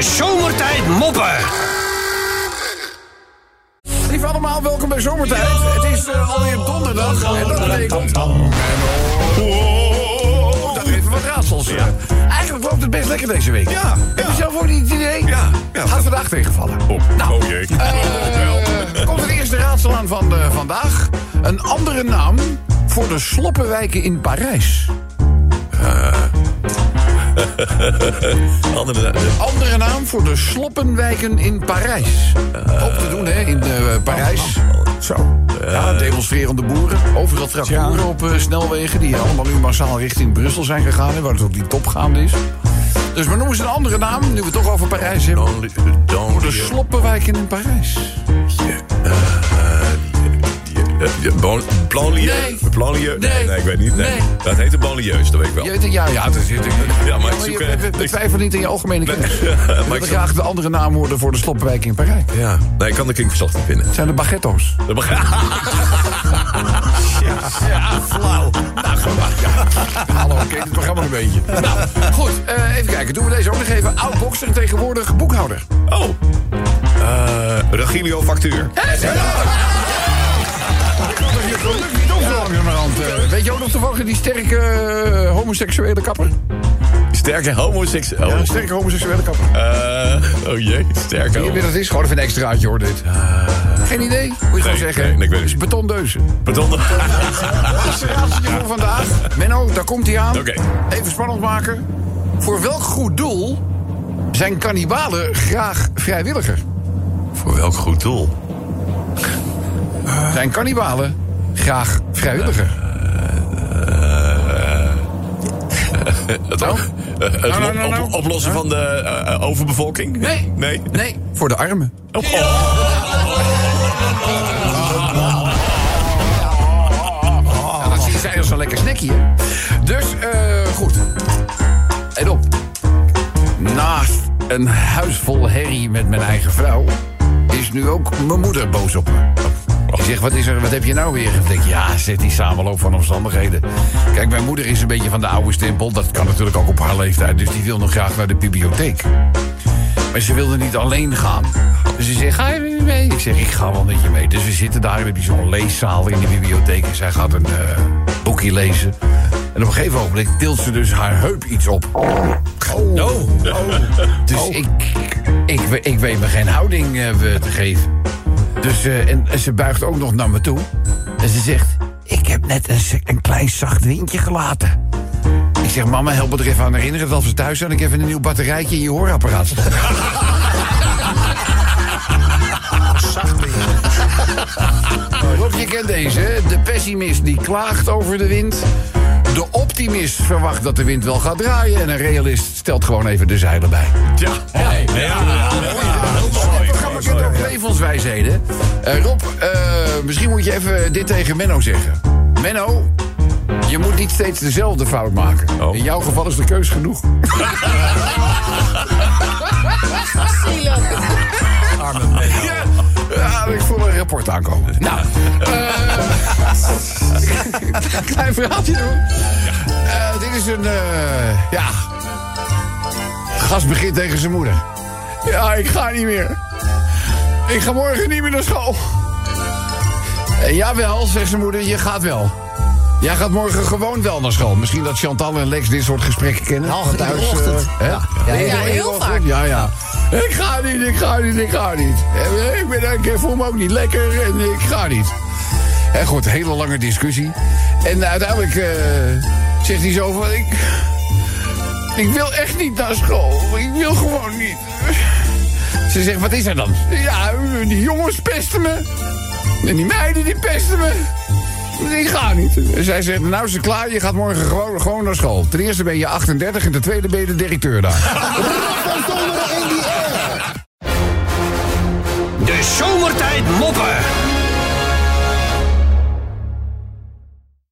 De zomertijd moppen. Lieve allemaal, welkom bij Zomertijd. Het is uh, alweer donderdag en dat betekent... Oh, dat even wat raadsels. Ja. Eigenlijk loopt het best lekker deze week. Ja, Heb je zelf ook niet het idee? Ja, ja. Gaat vandaag tegenvallen. Oh, Nou, oh jee. eh, komt het eerste raadsel aan van eh, vandaag. Een andere naam voor de sloppenwijken in Parijs. Andere, Andere naam voor de sloppenwijken in Parijs. Ook te doen, hè, in eh, Parijs. zo. Ja, demonstrerende boeren. Overal tractoren op eh, snelwegen... die allemaal nu massaal richting Brussel zijn gegaan... hè, waar het ook die top gaande is. Dus we noemen ze een andere naam, nu we het toch over Parijs hebben. Voor de sloppenwijken in Parijs. Planlieu? Nee. Nee. nee, ik weet niet. Nee. Nee. Dat heet de banlieues, dat weet ik wel. Je ja, ja, dat is het. Ja, maar ik je- zoek, we- eh, we- we ik- twijfelen niet aan je algemene kennis. maar We ik zoek- graag de andere naam worden voor de sloppenwijken in Parijs. Ja, nee, ik kan de kinkverslag niet vinden. Zijn de baguetto's. Dat begrijp Ja, flauw. Nou, Hallo, kijk het programma een beetje. Nou, goed, eh, even kijken. Doen we deze ook nog even. Oud bokser en tegenwoordig boekhouder. Oh. Eh Regilio Factuur. Weet je ook nog toevallig die sterke eh, homoseksuele kapper? Sterke homoseksueel. Ja, Oh. sterke homoseksuele kapper. Eh, oh jee, sterke Weet je wie dat is? Gewoon even een extraatje hoor dit. Geen idee? Moet je gewoon nee, zeggen. nee, ik weet het is niet. betondeuzen. Voor vandaag. Menno, daar komt hij aan. Oké. Even spannend maken. Voor welk goed doel zijn kannibalen graag vrijwilliger? Voor welk goed doel? Zijn kannibalen graag vrijwilliger? Het, Nou? het Nou, nou, op- op- oplossen van de eh, overbevolking? Nee. Nee? Nee, voor de armen. Oh, oh. Ja, dat zie zij als een lekker snackje. Dus, eh, goed. En op. Naast een huis vol herrie met mijn eigen vrouw... is nu ook mijn moeder boos op me. Ik zeg, wat, is er, wat heb je nou weer? Ik denk, ja, zet die samenloop van omstandigheden. Kijk, mijn moeder is een beetje van de oude stempel. Dat kan natuurlijk ook op haar leeftijd. Dus die wil nog graag naar de bibliotheek. Maar ze wilde niet alleen gaan. Dus ze zegt, ga je met me mee? Ik zeg, ik ga wel met je mee. Dus we zitten daar, heb je zo'n leeszaal in de bibliotheek. En zij gaat een eh, boekje lezen. En op een gegeven ogenblik tilt ze dus haar heup iets op. Oh. Dus Ik, ik, ik weet me geen houding eh, te geven. Dus, eh, en, en ze buigt ook nog naar me toe. En ze zegt, ik heb net een, een klein zacht windje gelaten. Ik zeg, mama, help me er even aan herinneren... dat als we thuis zijn, ik even een nieuw batterijtje in je hoorapparaat stoppen. Rob, je kent deze? De pessimist die klaagt over de wind. De optimist verwacht dat de wind wel gaat draaien. En een realist stelt gewoon even de zeilen bij. Ja. Hey. Ja. Ja, levenswijsheden. Eh, Rob, eh, misschien moet je even dit tegen Menno zeggen. Menno, je moet niet steeds dezelfde fout maken. Oh. In jouw geval is de keus genoeg. Ja, ja, ik voel een rapport aankomen. Nou, eh klein verhaaltje doen. Eh, dit is een, eh, ja... Gast begint tegen zijn moeder. Ja, ik ga niet meer. Ik ga morgen niet meer naar school. Eh, jawel, zegt zijn moeder, je gaat wel. Jij gaat morgen gewoon wel naar school. Misschien dat Chantal en Lex dit soort gesprekken kennen. Al thuis. ochtend. eh, hè? Ja, ja, heel vaak. Ja, ja. Ik ga niet, ik ga niet, ik ga niet. Eh, Ik, ben, ik voel me ook niet lekker en ik ga niet. En goed, een hele lange discussie. En uiteindelijk eh, zegt hij zo van... Ik, ik wil echt niet naar school. Ik wil gewoon niet. Ze zegt, wat is er dan? Ja, die jongens pesten me. En die meiden die pesten me. Ik ga niet. En zij zegt, nou is het klaar, je gaat morgen gewoon, gewoon naar school. Ten eerste ben je 38 en ten tweede ben je de directeur daar.